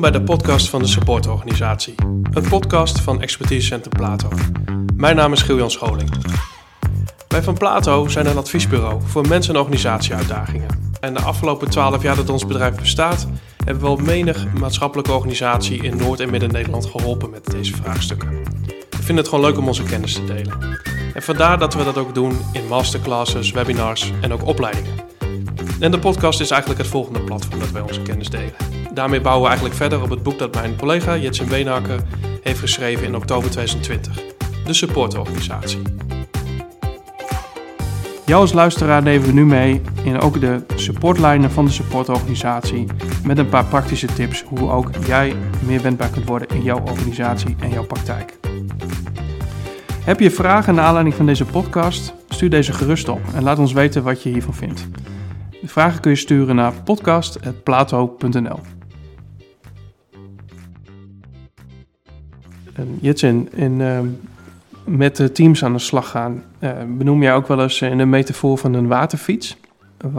Bij de podcast van de supportorganisatie. Een podcast van Expertise Center Plato. Mijn naam is Giljan Scholing. Wij van Plato zijn een adviesbureau voor mensen- en organisatieuitdagingen. En de afgelopen twaalf jaar dat ons bedrijf bestaat, hebben we al menig maatschappelijke organisatie in Noord- en Midden-Nederland geholpen met deze vraagstukken. We vinden het gewoon leuk om onze kennis te delen. En vandaar dat we dat ook doen in masterclasses, webinars en ook opleidingen. En de podcast is eigenlijk het volgende platform dat wij onze kennis delen. Daarmee bouwen we eigenlijk verder op het boek dat mijn collega Jetsen Beenhakker heeft geschreven in oktober 2020. De supportorganisatie. Jou als luisteraar nemen we nu mee in ook de supportlijnen van de supportorganisatie. Met een paar praktische tips hoe ook jij meer wendbaar kunt worden in jouw organisatie en jouw praktijk. Heb je vragen naar aanleiding van deze podcast? Stuur deze gerust op en laat ons weten wat je hiervan vindt. De vragen kun je sturen naar podcast.plato.nl. Jitsin, in, uh, met de teams aan de slag gaan, uh, benoem jij ook wel eens in de metafoor van een waterfiets.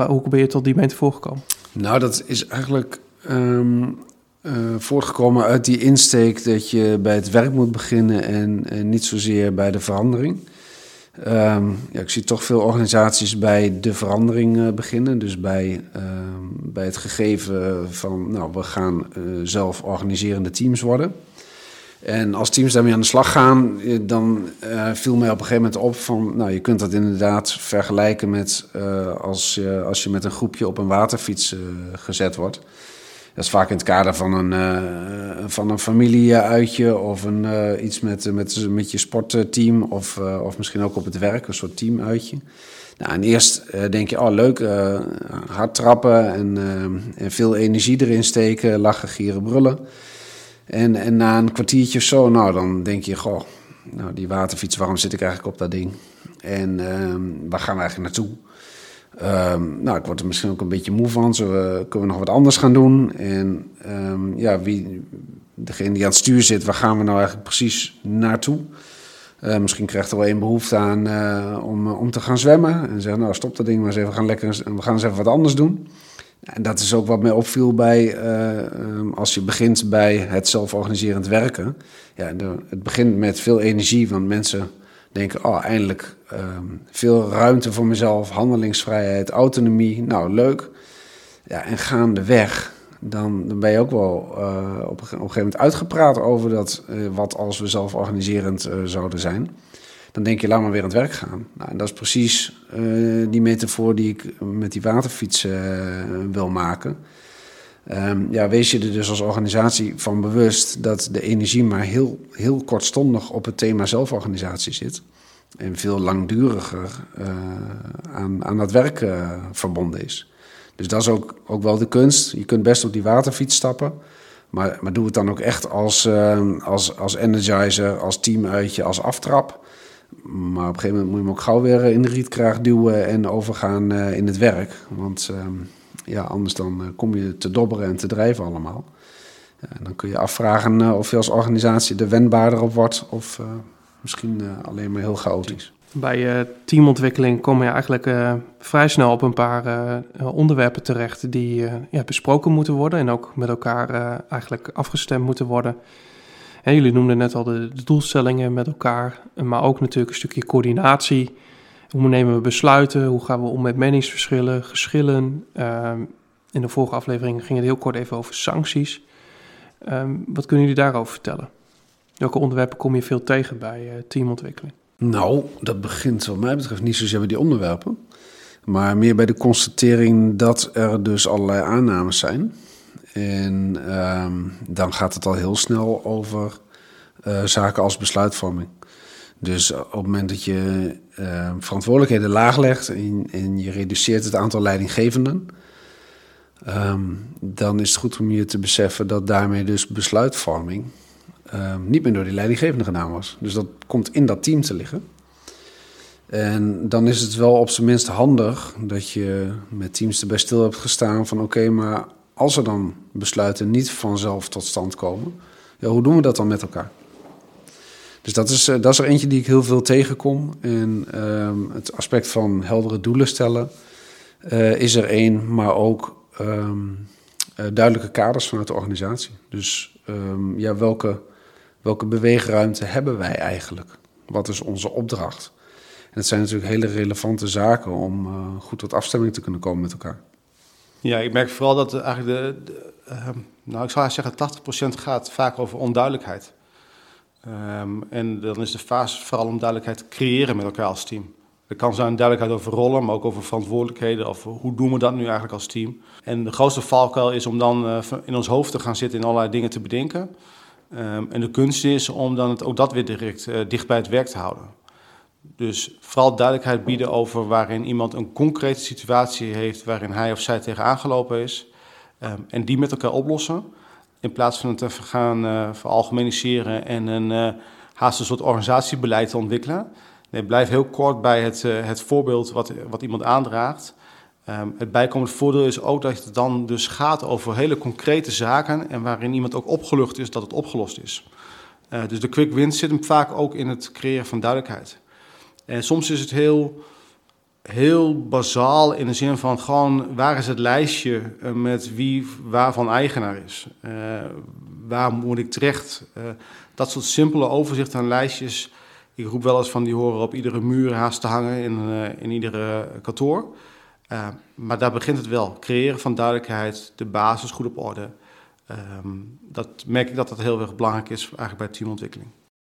Hoe ben je tot die metafoor gekomen? Nou, dat is eigenlijk um, voortgekomen uit die insteek dat je bij het werk moet beginnen en, en niet zozeer bij de verandering. Um, ja, ik zie toch veel organisaties bij de verandering beginnen. Dus bij, bij het gegeven van, nou, we gaan zelf organiserende teams worden. En als teams daarmee aan de slag gaan, dan viel mij op een gegeven moment op van, nou, je kunt dat inderdaad vergelijken met als, je, als je met een groepje op een waterfiets gezet wordt. Dat is vaak in het kader van een, van een familieuitje of een, iets met, met, met je sportteam of, of misschien ook op het werk, een soort teamuitje. Nou, en eerst denk je, oh leuk, hard trappen en, en veel energie erin steken, lachen, gieren, brullen. En, en na een kwartiertje of zo, nou dan denk je, goh, nou, die waterfiets, waarom zit ik eigenlijk op dat ding? En waar gaan we eigenlijk naartoe? Um, nou, ik word er misschien ook een beetje moe van. Uh, kunnen we nog wat anders gaan doen? En um, ja, wie, degene die aan het stuur zit, waar gaan we nou eigenlijk precies naartoe? Uh, misschien krijgt er wel een behoefte aan uh, om, om te gaan zwemmen. En zeggen, nou stop dat ding maar eens even, we gaan, lekker, we gaan eens even wat anders doen. En dat is ook wat mij opviel bij, um, als je begint bij het zelforganiserend werken. Ja, het begint met veel energie, want mensen denken, oh, eindelijk um, veel ruimte voor mezelf, handelingsvrijheid, autonomie. Nou, leuk. Ja, en gaandeweg, dan, dan ben je ook wel op, op, een gegeven moment uitgepraat over dat, uh, wat als we zelf organiserend uh, zouden zijn. Dan denk je, laat maar weer aan het werk gaan. Nou, en dat is precies die metafoor die ik met die waterfiets wil maken. Um, ja, wees je er dus als organisatie van bewust dat de energie maar heel, heel kortstondig op het thema zelforganisatie zit. En veel langduriger uh, aan, aan dat werk uh, verbonden is. Dus dat is ook, ook wel de kunst. Je kunt best op die waterfiets stappen. Maar, maar doe het dan ook echt als, uh, als, als energizer, als teamuitje, als aftrap. Maar op een gegeven moment moet je hem ook gauw weer in de rietkraag duwen en overgaan in het werk. Want ehm, ja, anders dan uh, kom je te dobberen en te drijven allemaal. Uh, dan kun je afvragen of je als organisatie er wendbaarder op wordt of misschien alleen maar heel chaotisch. Bij teamontwikkeling kom je eigenlijk vrij snel op een paar onderwerpen terecht die ja, besproken moeten worden en ook met elkaar eigenlijk afgestemd moeten worden. En jullie noemden net al de, doelstellingen met elkaar, maar ook natuurlijk een stukje coördinatie. Hoe nemen we besluiten? Hoe gaan we om met meningsverschillen, geschillen? Um, in de vorige aflevering ging het heel kort even over sancties. Um, wat kunnen jullie daarover vertellen? Welke onderwerpen kom je veel tegen bij uh, teamontwikkeling? Nou, dat begint wat mij betreft niet zozeer bij die onderwerpen. Maar meer bij de constatering dat er dus allerlei aannames zijn. En um, dan gaat het al heel snel over uh, zaken als besluitvorming. Dus op het moment dat je uh, verantwoordelijkheden laag legt en, je reduceert het aantal leidinggevenden, um, dan is het goed om je te beseffen dat daarmee dus besluitvorming niet meer door die leidinggevende gedaan was. Dus dat komt in dat team te liggen. En dan is het wel op zijn minst handig dat je met teams erbij stil hebt gestaan van oké, maar als er dan besluiten niet vanzelf tot stand komen, ja, hoe doen we dat dan met elkaar? Dus dat is, dat is er eentje die ik heel veel tegenkom. En um, het aspect van heldere doelen stellen uh, is er één, maar ook um, duidelijke kaders vanuit de organisatie. Dus ehm, ja, welke, welke beweegruimte hebben wij eigenlijk? Wat is onze opdracht? En het zijn natuurlijk hele relevante zaken om goed tot afstemming te kunnen komen met elkaar. Ja, ik merk vooral dat eigenlijk de, ehm, nou ik zou zeggen 80% gaat vaak over onduidelijkheid. Um, en dan is de fase vooral om duidelijkheid te creëren met elkaar als team. Er kan zijn duidelijkheid over rollen, maar ook over verantwoordelijkheden. Of hoe doen we dat nu eigenlijk als team? En de grootste valkuil is om dan uh, in ons hoofd te gaan zitten en allerlei dingen te bedenken. Um, en de kunst is om dan ook dat weer direct uh, dicht bij het werk te houden. Dus vooral duidelijkheid bieden over waarin iemand een concrete situatie heeft waarin hij of zij tegenaan gelopen is. Um, en die met elkaar oplossen. In plaats van het te gaan uh, veralgemeniseren en een uh, haast een soort organisatiebeleid te ontwikkelen. Nee, blijf heel kort bij het, uh, het voorbeeld wat, wat iemand aandraagt. Um, het bijkomend voordeel is ook dat het dan dus gaat over hele concrete zaken en waarin iemand ook opgelucht is dat het opgelost is. dus de quick win zit hem vaak ook in het creëren van duidelijkheid. En soms is het heel heel bazaal in de zin van gewoon waar is het lijstje eh, met wie waarvan eigenaar is. Uh, waar moet ik terecht? Uh, dat soort simpele overzicht aan lijstjes. Ik roep wel eens van die horen op iedere muur haast te hangen in, in iedere kantoor. maar daar begint het wel. Creëren van duidelijkheid, de basis goed op orde. Um, dat merk ik dat dat heel erg belangrijk is eigenlijk bij teamontwikkeling.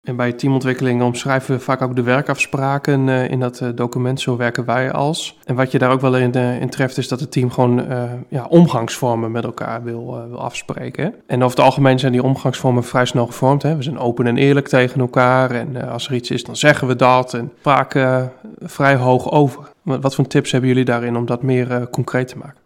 En bij teamontwikkeling omschrijven we vaak ook de werkafspraken uh, in dat uh, document. Zo werken wij als. En wat je daar ook wel in, uh, in treft, is dat het team gewoon ja, omgangsvormen met elkaar wil, wil afspreken. En over het algemeen zijn die omgangsvormen vrij snel gevormd. Hè. We zijn open en eerlijk tegen elkaar. En als er iets is, dan zeggen we dat. En spraken vrij hoog over. Wat voor tips hebben jullie daarin om dat meer concreet te maken?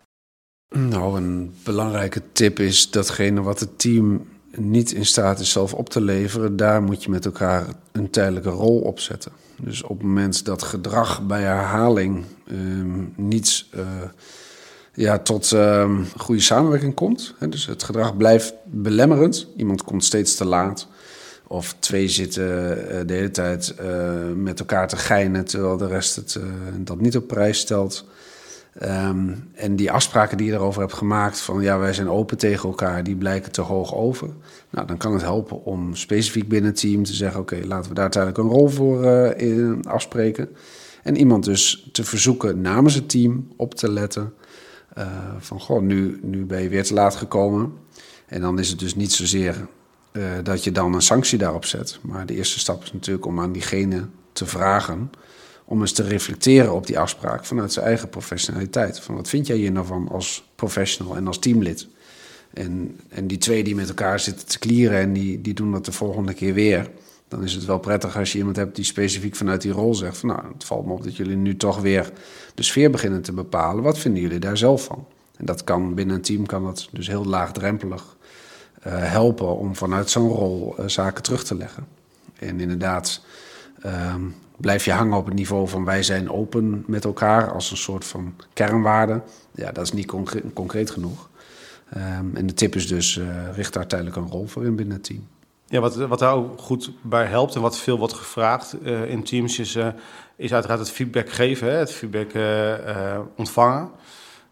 Nou, een belangrijke tip is datgene wat het team niet in staat is zelf op te leveren, daar moet je met elkaar een tijdelijke rol op zetten. Dus op het moment dat gedrag bij herhaling um, niet uh, ja, tot um, goede samenwerking komt, hè, dus het gedrag blijft belemmerend, iemand komt steeds te laat, of twee zitten uh, de hele tijd uh, met elkaar te geinen terwijl de rest het, dat niet op prijs stelt. Um, en die afspraken die je erover hebt gemaakt, van ja, wij zijn open tegen elkaar, die blijken te hoog over. Nou, dan kan het helpen om specifiek binnen het team te zeggen: oké, laten we daar uiteindelijk een rol voor uh, in afspreken. En iemand dus te verzoeken namens het team op te letten. Uh, van goh, nu, nu ben je weer te laat gekomen. En dan is het dus niet zozeer uh, dat je dan een sanctie daarop zet. Maar de eerste stap is natuurlijk om aan diegene te vragen om eens te reflecteren op die afspraak vanuit zijn eigen professionaliteit. Van wat vind jij hier nou van als professional en als teamlid? En, en die twee die met elkaar zitten te klieren en die, die doen dat de volgende keer weer. Dan is het wel prettig als je iemand hebt die specifiek vanuit die rol zegt: van nou, het valt me op dat jullie nu toch weer de sfeer beginnen te bepalen. Wat vinden jullie daar zelf van? En dat kan binnen een team kan dat dus heel laagdrempelig uh, helpen om vanuit zo'n rol uh, zaken terug te leggen. En inderdaad, um, blijf je hangen op het niveau van wij zijn open met elkaar als een soort van kernwaarde. Ja, dat is niet concreet, genoeg. Um, en de tip is dus, uh, richt daar tijdelijk een rol voor in binnen het team. Ja, wat, wat daar ook goed bij helpt en wat veel wordt gevraagd uh, in teams is, uh, is uiteraard het feedback geven, hè, het feedback ontvangen.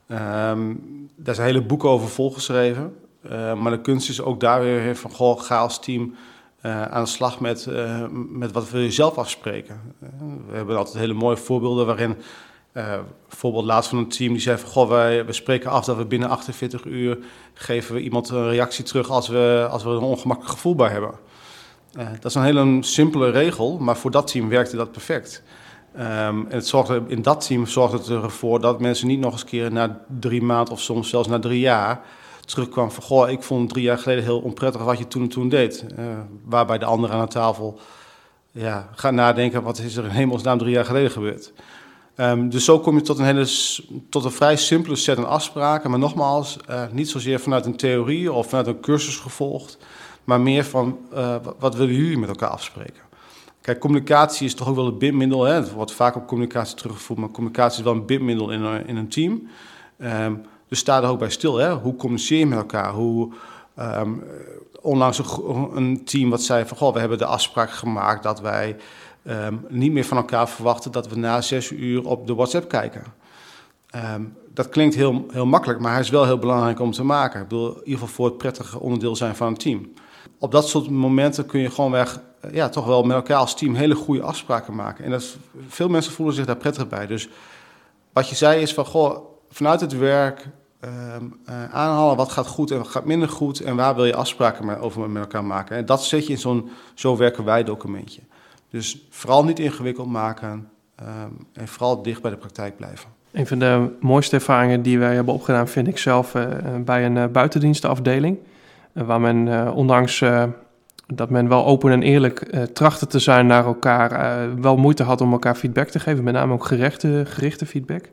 Um, daar zijn hele boeken over volgeschreven. maar de kunst is ook daar weer van, goh, ga als team uh, aan de slag met, uh, met wat je zelf afspreken. Uh, we hebben altijd hele mooie voorbeelden waarin, bijvoorbeeld laatst van een team die zei van, wij, we spreken af dat we binnen 48 uur geven we iemand een reactie terug als we, als we een ongemakkelijk gevoel bij hebben. dat is een hele simpele regel, maar voor dat team werkte dat perfect. Um, en het zorgde, in dat team zorgde het ervoor dat mensen niet nog eens keer na drie maanden of soms zelfs na drie jaar terugkwam van... Goh, ik vond drie jaar geleden heel onprettig wat je toen en toen deed. Uh, waarbij de anderen aan de tafel ja, gaan nadenken... wat is er in hemelsnaam drie jaar geleden gebeurd. Um, dus zo kom je tot een, hele, tot een vrij simpele set aan afspraken. Maar nogmaals, uh, niet zozeer vanuit een theorie of vanuit een cursus gevolgd... maar meer van, uh, wat willen jullie met elkaar afspreken? Kijk, communicatie is toch ook wel een bindmiddel. Hè? Het wordt vaak op communicatie teruggevoerd, maar communicatie is wel een bindmiddel in in een team. Um, dus sta er ook bij stil. Hè? Hoe communiceer je met elkaar? Hoe, um, onlangs een, team wat zei van... Goh, we hebben de afspraak gemaakt dat wij um, niet meer van elkaar verwachten... dat we na zes uur op de WhatsApp kijken. Ehm, dat klinkt heel, heel makkelijk, maar hij is wel heel belangrijk om te maken. Ik bedoel, in ieder geval voor het prettige onderdeel zijn van een team. Op dat soort momenten kun je gewoon weg, ja, toch wel met elkaar als team hele goede afspraken maken. En dat veel mensen voelen zich daar prettig bij. Dus wat je zei is van, goh, vanuit het werk eh, aanhalen wat gaat goed en wat gaat minder goed en waar wil je afspraken over met elkaar maken. En dat zet je in zo'n zo werken wij documentje. Dus vooral niet ingewikkeld maken ehm, en vooral dicht bij de praktijk blijven. Een van de mooiste ervaringen die wij hebben opgedaan, vind ik zelf uh, bij een uh, buitendienstenafdeling. Uh, waar men, ondanks dat men wel open en eerlijk trachtte te zijn naar elkaar, wel moeite had om elkaar feedback te geven, met name ook gerichte, gerichte feedback.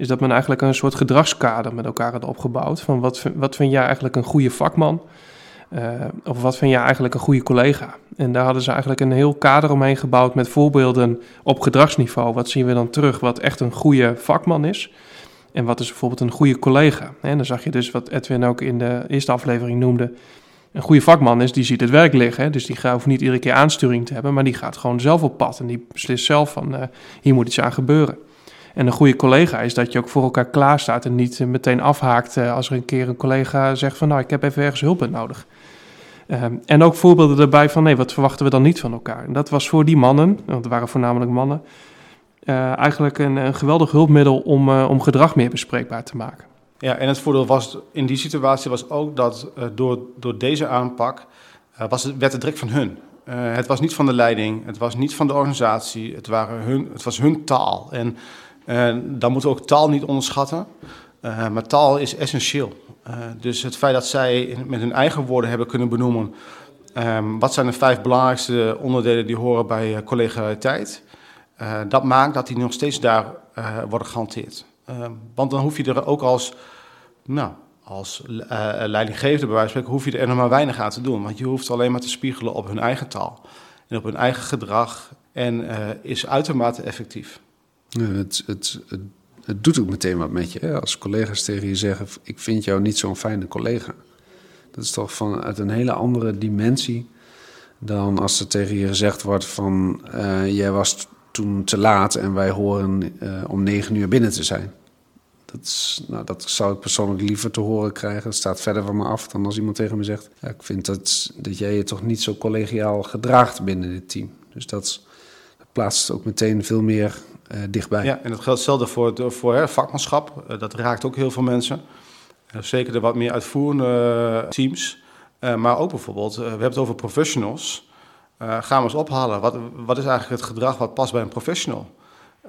Is dat men eigenlijk een soort gedragskader met elkaar had opgebouwd. Van wat, wat vind jij eigenlijk een goede vakman? Uh, of wat vind jij eigenlijk een goede collega? En daar hadden ze eigenlijk een heel kader omheen gebouwd met voorbeelden op gedragsniveau. Wat zien we dan terug wat echt een goede vakman is? En wat is bijvoorbeeld een goede collega? En dan zag je dus wat Edwin ook in de eerste aflevering noemde. Een goede vakman is, die ziet het werk liggen. Dus die hoeft niet iedere keer aansturing te hebben, maar die gaat gewoon zelf op pad. En die beslist zelf van, uh, hier moet iets aan gebeuren. En een goede collega is dat je ook voor elkaar klaar staat en niet meteen afhaakt uh, als er een keer een collega zegt van, nou, ik heb even ergens hulp nodig. Um, en ook voorbeelden erbij van nee, wat verwachten we dan niet van elkaar? En dat was voor die mannen, want het waren voornamelijk mannen, uh, eigenlijk een, een, geweldig hulpmiddel om, uh, om gedrag meer bespreekbaar te maken. Ja, en het voordeel was in die situatie was ook dat door, door deze aanpak was het, werd het direct van hun. het was niet van de leiding, het was niet van de organisatie, het, waren hun, het was hun taal. En dan moeten we ook taal niet onderschatten. maar taal is essentieel. Uh, dus het feit dat zij met hun eigen woorden hebben kunnen benoemen. Um, wat zijn de vijf belangrijkste onderdelen die horen bij uh, collegialiteit? Dat maakt dat die nog steeds daar worden gehanteerd. Ehm, want dan hoef je er ook als, nou, als leidinggevende bij wijze van spreken, hoef je er nog maar weinig aan te doen. Want je hoeft alleen maar te spiegelen op hun eigen taal en op hun eigen gedrag en is uitermate effectief. Ja, het, het, het doet ook meteen wat met je. Als collega's tegen je zeggen: Ik vind jou niet zo'n fijne collega. Dat is toch vanuit een hele andere dimensie dan als er tegen je gezegd wordt: van uh, jij was toen te laat en wij horen uh, om negen uur binnen te zijn. Dat, is, nou, dat zou ik persoonlijk liever te horen krijgen. Het staat verder van me af dan als iemand tegen me zegt: Ik vind dat, dat jij je toch niet zo collegiaal gedraagt binnen dit team. Dus dat, plaatst ook meteen veel meer dichtbij. Ja, en dat geldt hetzelfde voor, voor hè, vakmanschap. Uh, dat raakt ook heel veel mensen. Uh, zeker de wat meer uitvoerende teams. maar ook bijvoorbeeld, we hebben het over professionals. gaan we eens ophalen. Wat, wat is eigenlijk het gedrag wat past bij een professional?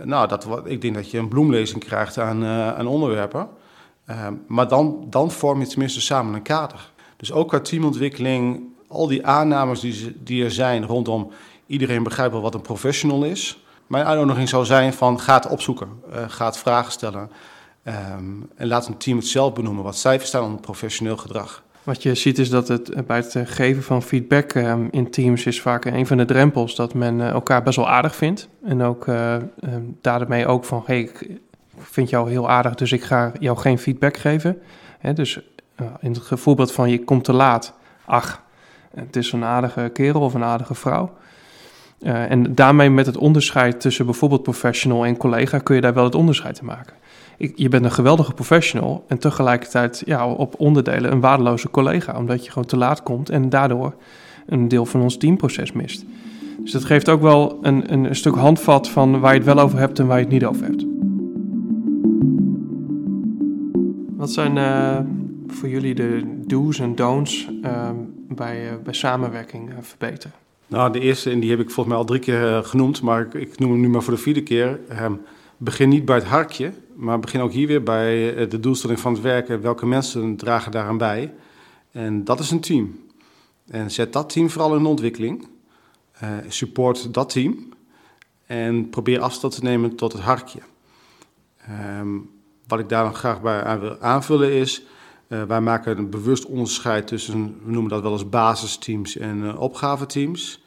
nou, dat, ik denk dat je een bloemlezing krijgt aan, aan onderwerpen. maar dan, dan vorm je tenminste samen een kader. Dus ook qua teamontwikkeling, al die aannames die, die er zijn rondom iedereen begrijpt wel wat een professional is. Mijn uitnodiging zou zijn van ga opzoeken, uh, ga het vragen stellen. Um, en laat een team het zelf benoemen wat zij verstaan onder professioneel gedrag. Wat je ziet is dat het bij het geven van feedback um, in teams is vaak een van de drempels dat men elkaar best wel aardig vindt. En ook um, daarmee ook van hey, ik vind jou heel aardig, dus ik ga jou geen feedback geven. Dus in het voorbeeld van je komt te laat, ach, het is een aardige kerel of een aardige vrouw. Uh, en daarmee met het onderscheid tussen bijvoorbeeld professional en collega kun je daar wel het onderscheid in maken. Ik, je bent een geweldige professional en tegelijkertijd ja, op onderdelen een waardeloze collega, omdat je gewoon te laat komt en daardoor een deel van ons teamproces mist. Dus dat geeft ook wel een, een, stuk handvat van waar je het wel over hebt en waar je het niet over hebt. Wat zijn uh, voor jullie de do's en don'ts uh, bij, bij samenwerking verbeteren? Nou, de eerste, en die heb ik volgens mij al drie keer uh, genoemd, maar ik, noem hem nu maar voor de vierde keer. Uh, begin niet bij het hartje, maar begin ook hier weer bij uh, de doelstelling van het werken. Welke mensen dragen daaraan bij? En dat is een team. En zet dat team vooral in ontwikkeling. Eh, support dat team. En probeer afstand te nemen tot het hartje. Um, wat ik daar graag bij aan wil aanvullen is... Wij maken een bewust onderscheid tussen, we noemen dat wel eens basisteams en uh, opgaveteams.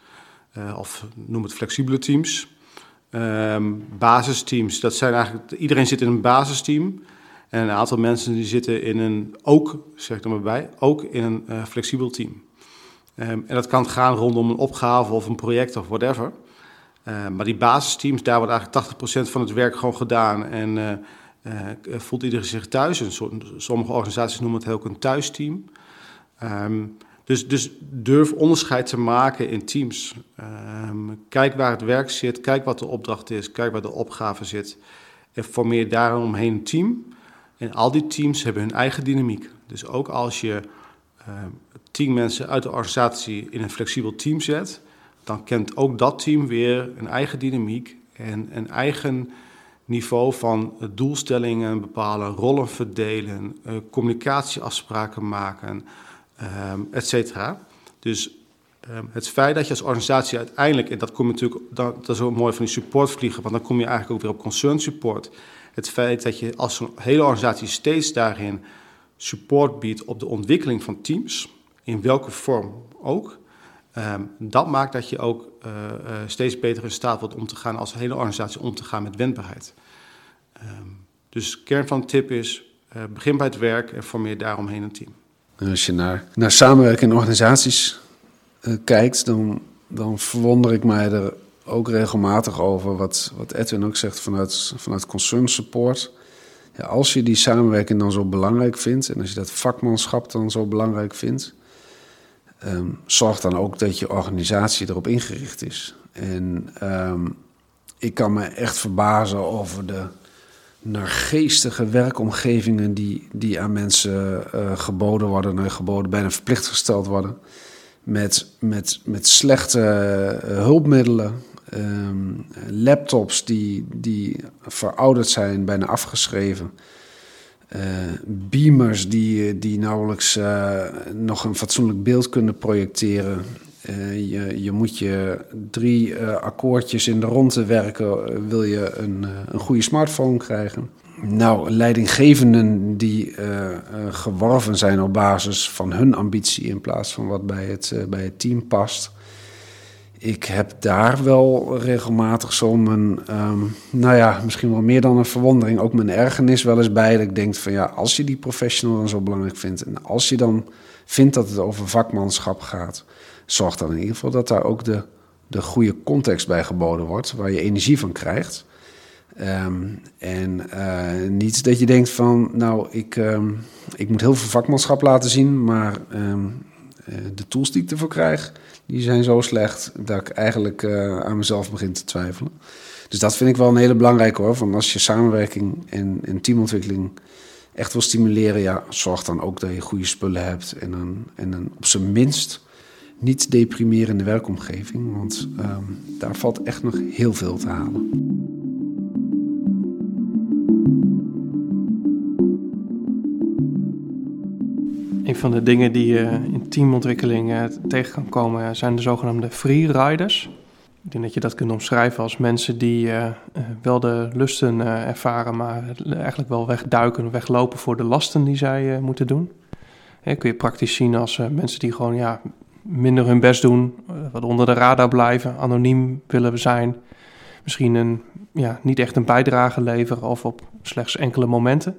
Uh, of noem het flexibele teams. Um, basisteams, dat zijn eigenlijk, iedereen zit in een basisteam. En een aantal mensen die zitten in een, ook, zeg ik er maar bij, ook in een flexibel team. Um, en dat kan gaan rondom een opgave of een project of whatever. maar die basisteams, daar wordt eigenlijk 80% van het werk gewoon gedaan. En voelt iedereen zich thuis? sommige organisaties noemen het ook een thuisteam. Dus, dus durf onderscheid te maken in teams. Ehm, kijk waar het werk zit, kijk wat de opdracht is, kijk waar de opgave zit. En formeer daaromheen een team. En al die teams hebben hun eigen dynamiek. Dus ook als je ehm, tien mensen uit de organisatie in een flexibel team zet, dan kent ook dat team weer een eigen dynamiek en een eigen niveau van doelstellingen bepalen, rollen verdelen, uh, communicatieafspraken maken um, et cetera. Dus um, het feit dat je als organisatie uiteindelijk, en dat, komt natuurlijk, dat, dat is ook mooi van die supportvliegen, want dan kom je eigenlijk ook weer op concern support. Het feit dat je als een hele organisatie steeds daarin support biedt op de ontwikkeling van teams, in welke vorm ook, um, dat maakt dat je ook uh, uh, steeds beter in staat wordt om te gaan als hele organisatie om te gaan met wendbaarheid. Dus kern van de tip is, uh, begin bij het werk en formeer daaromheen een team. Als je naar, naar samenwerking in organisaties uh, kijkt, dan, dan verwonder ik mij er ook regelmatig over wat, wat Edwin ook zegt vanuit, vanuit concern support. Ja, als je die samenwerking dan zo belangrijk vindt en als je dat vakmanschap dan zo belangrijk vindt, um, zorg dan ook dat je organisatie erop ingericht is. En um, ik kan me echt verbazen over de naar geestige werkomgevingen die, die aan mensen uh, geboden worden, uh, geboden, bijna verplicht gesteld worden. Met, met, met slechte uh, hulpmiddelen, um, laptops die, die verouderd zijn, bijna afgeschreven. beamers die, die nauwelijks nog een fatsoenlijk beeld kunnen projecteren. Uh, je, je, moet je drie uh, akkoordjes in de ronde werken, uh, wil je een, een goede smartphone krijgen. Nou, leidinggevenden die geworven zijn op basis van hun ambitie in plaats van wat bij het, bij het team past. Ik heb daar wel regelmatig zo mijn, um, nou ja, misschien wel meer dan een verwondering, ook mijn ergernis wel eens bij. Dat ik denk van ja, als je die professional dan zo belangrijk vindt en als je dan vindt dat het over vakmanschap gaat zorg dan in ieder geval dat daar ook de, de goede context bij geboden wordt, waar je energie van krijgt. Um, en uh, niet dat je denkt van, nou, ik, um, ik moet heel veel vakmanschap laten zien, maar um, uh, de tools die ik ervoor krijg, die zijn zo slecht dat ik eigenlijk uh, aan mezelf begin te twijfelen. Dus dat vind ik wel een hele belangrijke hoor. Van als je samenwerking en, en teamontwikkeling echt wil stimuleren, ja, zorg dan ook dat je goede spullen hebt. En dan, en dan op zijn minst niet deprimerende werkomgeving, want um, daar valt echt nog heel veel te halen. Een van de dingen die je in teamontwikkeling uh, tegen kan komen zijn de zogenaamde freeriders. Ik denk dat je dat kunt omschrijven als mensen die uh, wel de lusten uh, ervaren, maar eigenlijk wel wegduiken, weglopen voor de lasten die zij moeten doen. Hè, kun je praktisch zien als mensen die gewoon ja, minder hun best doen, eh, wat onder de radar blijven, anoniem willen zijn. Misschien een, ja, niet echt een bijdrage leveren of op slechts enkele momenten.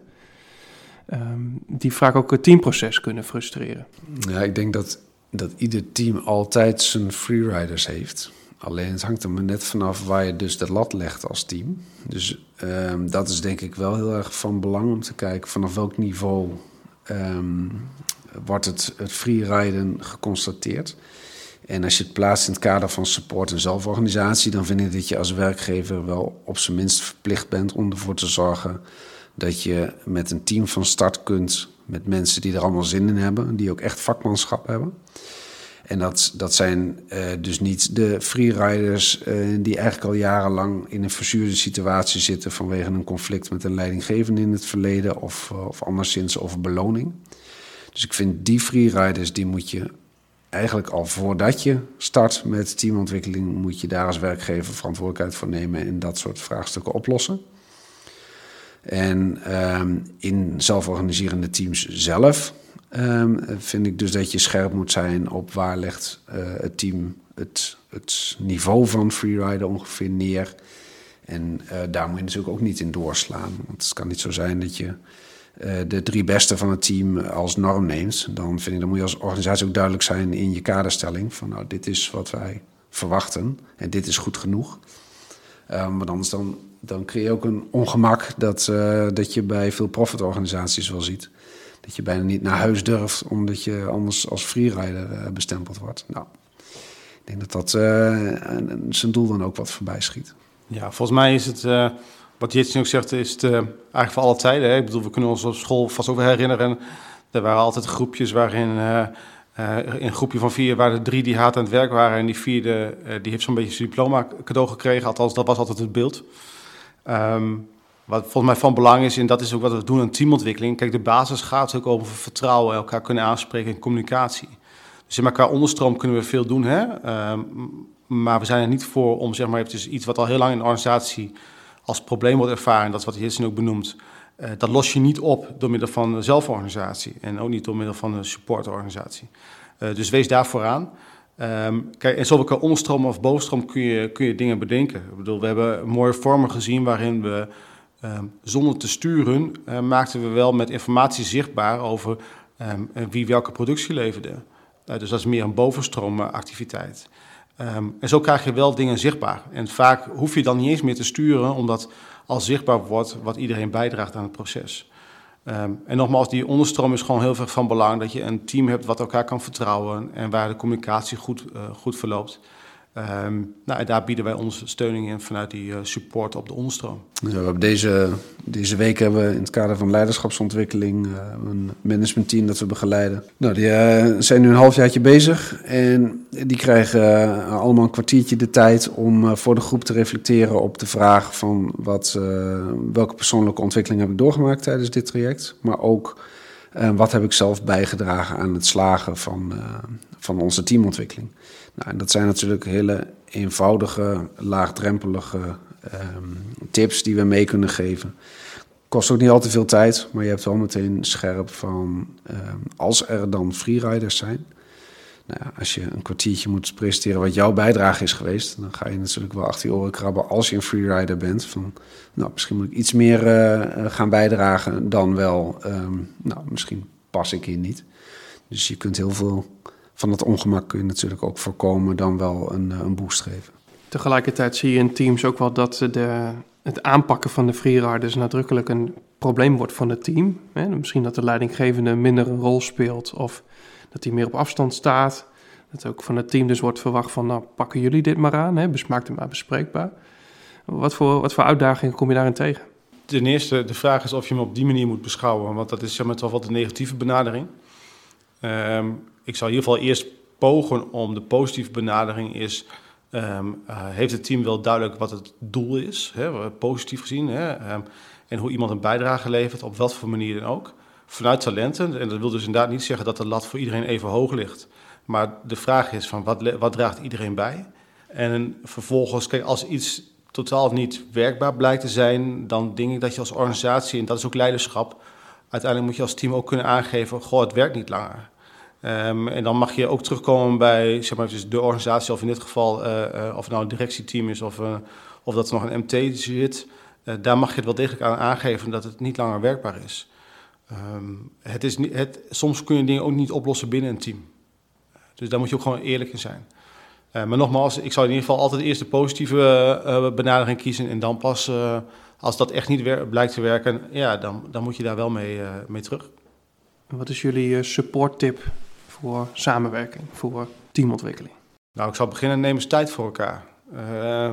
Um, die vaak ook het teamproces kunnen frustreren. Ja, ik denk dat, dat ieder team altijd zijn freeriders heeft. Alleen het hangt er maar net vanaf waar je dus de lat legt als team. Dus um, dat is denk ik wel heel erg van belang om te kijken vanaf welk niveau um, wordt het, het freeriden geconstateerd. En als je het plaatst in het kader van support en zelforganisatie, dan vind ik dat je als werkgever wel op zijn minst verplicht bent om ervoor te zorgen dat je met een team van start kunt met mensen die er allemaal zin in hebben, die ook echt vakmanschap hebben. En dat, dat zijn uh, dus niet de freeriders uh, die eigenlijk al jarenlang in een verzuurde situatie zitten vanwege een conflict met een leidinggevende in het verleden of, uh, of anderszins over beloning. Dus ik vind die freeriders, die moet je eigenlijk al voordat je start met teamontwikkeling, moet je daar als werkgever verantwoordelijkheid voor nemen en dat soort vraagstukken oplossen. En um, in zelforganiserende teams zelf um, vind ik dus dat je scherp moet zijn op waar legt uh, het team het, het niveau van freerider ongeveer neer. En uh, daar moet je natuurlijk ook niet in doorslaan. Want het kan niet zo zijn dat je uh, de drie beste van het team als norm neemt, dan vind ik dan moet je als organisatie ook duidelijk zijn in je kaderstelling van nou dit is wat wij verwachten en dit is goed genoeg. Um, want anders dan, dan creëer je ook een ongemak dat, dat je bij veel profitorganisaties wel ziet. Dat je bijna niet naar huis durft, omdat je anders als freerider uh, bestempeld wordt. Nou, ik denk dat dat uh, zijn doel dan ook wat voorbij schiet. Ja, volgens mij is het, wat Jitsen ook zegt, is het eigenlijk voor alle tijden. Hè? Ik bedoel, we kunnen ons op school vast ook herinneren. Er waren altijd groepjes waarin in een groepje van vier waren er drie die haat aan het werk waren. En die vierde die heeft zo'n beetje zijn diploma cadeau gekregen. Althans, dat was altijd het beeld. Um, wat volgens mij van belang is, en dat is ook wat we doen aan teamontwikkeling. Kijk, de basis gaat ook over vertrouwen, elkaar kunnen aanspreken in communicatie. Dus maar, qua onderstroom kunnen we veel doen. Hè? Um, maar we zijn er niet voor om zeg maar, eventjes iets wat al heel lang in de organisatie als probleem wordt ervaren. Dat is wat Hitsen ook benoemt. Uh, dat los je niet op door middel van zelforganisatie en ook niet door middel van een supportorganisatie. Uh, dus wees daar vooraan. Um, kijk, en zowel onderstroom of bovenstroom kun je, kun je dingen bedenken. Ik bedoel, we hebben mooie vormen gezien waarin we zonder te sturen uh, maakten we wel met informatie zichtbaar over um, wie welke productie leverde. dus dat is meer een bovenstroomactiviteit. Um, en zo krijg je wel dingen zichtbaar. En vaak hoef je dan niet eens meer te sturen, omdat al zichtbaar wordt wat iedereen bijdraagt aan het proces. En nogmaals, die onderstroom is gewoon heel veel van belang. Dat je een team hebt wat elkaar kan vertrouwen en waar de communicatie goed, goed verloopt. Um, nou, daar bieden wij onze steuning in vanuit die uh, support op de onderstroom. Ja, hebben deze, deze week hebben we in het kader van leiderschapsontwikkeling uh, een managementteam dat we begeleiden. Nou, die uh, zijn nu een halfjaartje bezig en die krijgen allemaal een kwartiertje de tijd om voor de groep te reflecteren op de vraag van wat, welke persoonlijke ontwikkeling heb ik doorgemaakt tijdens dit traject, maar ook wat heb ik zelf bijgedragen aan het slagen van, van onze teamontwikkeling. Nou, en dat zijn natuurlijk hele eenvoudige, laagdrempelige um, tips die we mee kunnen geven. Kost ook niet al te veel tijd, maar je hebt wel meteen scherp van um, als er dan freeriders zijn. Nou ja, als je een kwartiertje moet presenteren wat jouw bijdrage is geweest, dan ga je natuurlijk wel achter je oren krabben als je een freerider bent. Van, nou, misschien moet ik iets meer uh, gaan bijdragen dan wel, um, nou, misschien pas ik hier niet. Dus je kunt heel veel van dat ongemak kun je natuurlijk ook voorkomen dan wel een, eh, een boost geven. Tegelijkertijd zie je in teams ook wel dat de, het aanpakken van de freeriders nadrukkelijk een probleem wordt van het team. Hè? Misschien dat de leidinggevende minder een rol speelt of dat hij meer op afstand staat. Dat ook van het team dus wordt verwacht van, nou pakken jullie dit maar aan, hè? besmaakt het maar bespreekbaar. Wat voor, wat voor uitdagingen kom je daarin tegen? Ten eerste, de vraag is of je hem op die manier moet beschouwen, want dat is zeg maar, toch wel de negatieve benadering. Um, ik zal in ieder geval eerst pogen om de positieve benadering is... Um, uh, heeft het team wel duidelijk wat het doel is, hè, positief gezien, hè, um, en hoe iemand een bijdrage levert, op wat voor manier dan ook. Vanuit talenten, en dat wil dus inderdaad niet zeggen dat de lat voor iedereen even hoog ligt. Maar de vraag is van wat, wat draagt iedereen bij? En vervolgens, kijk, als iets totaal niet werkbaar blijkt te zijn, dan denk ik dat je als organisatie, en dat is ook leiderschap, uiteindelijk moet je als team ook kunnen aangeven, goh, het werkt niet langer. Um, en dan mag je ook terugkomen bij zeg maar, de organisatie, of in dit geval uh, uh, of het nou een directieteam is of, uh, of dat er nog een MT zit. daar mag je het wel degelijk aan aangeven dat het niet langer werkbaar is. Um, het is niet, het, soms kun je dingen ook niet oplossen binnen een team. Dus daar moet je ook gewoon eerlijk in zijn. maar nogmaals, ik zou in ieder geval altijd eerst de positieve benadering kiezen en dan pas, als dat echt niet blijkt te werken, ja, dan, dan moet je daar wel mee, mee terug. Wat is jullie supporttip voor samenwerking, voor teamontwikkeling? Nou, ik zal beginnen, neem eens tijd voor elkaar. Uh,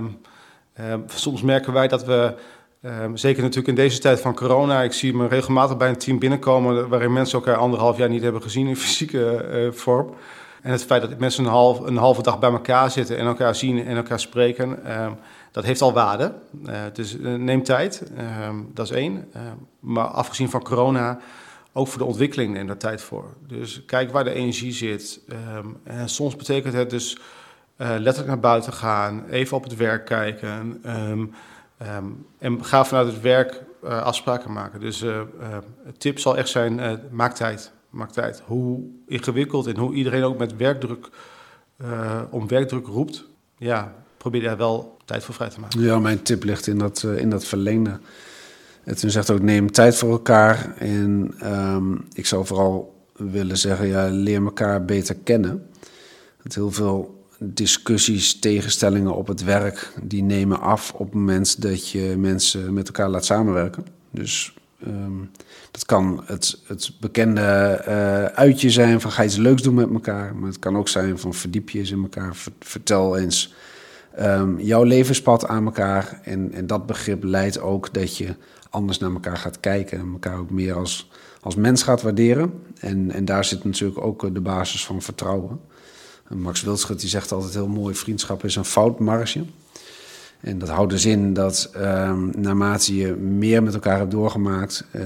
uh, soms merken wij dat we, ehm, zeker natuurlijk in deze tijd van corona, ik zie me regelmatig bij een team binnenkomen waarin mensen elkaar anderhalf jaar niet hebben gezien in fysieke eh, vorm. En het feit dat mensen een, half, een halve dag bij elkaar zitten en elkaar zien en elkaar spreken, dat heeft al waarde. Eh, dus eh, neem tijd, dat is één. maar afgezien van corona ook voor de ontwikkeling neem daar tijd voor. Dus kijk waar de energie zit. Um, en soms betekent het dus uh, letterlijk naar buiten gaan, even op het werk kijken. Um, um, en ga vanuit het werk uh, afspraken maken. Dus uh, tip zal echt zijn, maak tijd. Maak tijd. Hoe ingewikkeld en hoe iedereen ook met werkdruk om werkdruk roept. Ja, probeer daar wel tijd voor vrij te maken. Ja, mijn tip ligt in dat, in dat verlengde. En toen zegt ook, neem tijd voor elkaar. En um, ik zou vooral willen zeggen, ja, leer elkaar beter kennen. Dat heel veel discussies, tegenstellingen op het werk, die nemen af op het moment dat je mensen met elkaar laat samenwerken. Dus ehm, dat kan het, het bekende uh, uitje zijn van ga iets leuks doen met elkaar. Maar het kan ook zijn van verdiep je eens in elkaar. Vertel eens um, jouw levenspad aan elkaar. En, en dat begrip leidt ook dat je anders naar elkaar gaat kijken. En elkaar ook meer als, als mens gaat waarderen. En, en daar zit natuurlijk ook de basis van vertrouwen. Max Wildschut die zegt altijd heel mooi: vriendschap is een foutmarge. En dat houdt dus in dat um, naarmate je meer met elkaar hebt doorgemaakt, uh,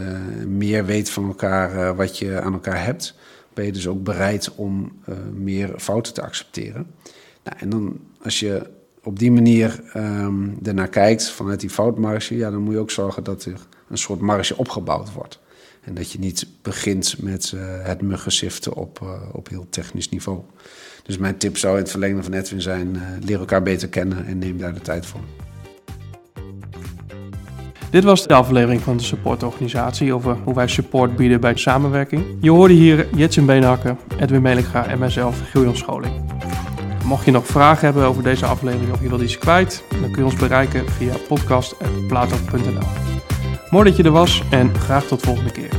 meer weet van elkaar uh, wat je aan elkaar hebt, ben je dus ook bereid om meer fouten te accepteren. Nou, en dan als je op die manier um, ernaar kijkt vanuit die foutmarge, ja, dan moet je ook zorgen dat er een soort marge opgebouwd wordt. En dat je niet begint met het muggensiften op, op heel technisch niveau. Dus mijn tip zou in het verlengde van Edwin zijn: uh, leer elkaar beter kennen en neem daar de tijd voor. Dit was de aflevering van de supportorganisatie over hoe wij support bieden bij samenwerking. Je hoorde hier Jetsen Beenhakker, Edwin Melinga en mijzelf, Giljan Scholing. Mocht je nog vragen hebben over deze aflevering of je wilt iets kwijt, dan kun je ons bereiken via podcast.plato.nl. Mooi dat je er was en graag tot volgende keer.